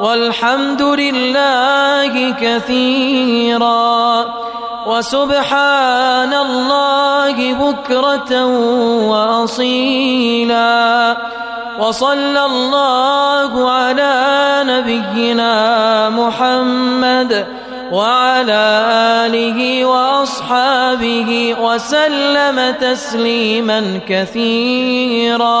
والحمد لله كثيرا وسبحان الله بكرة وأصيلا وصلى الله على نبينا محمد وعلى آله وأصحابه وسلم تسليما كثيرا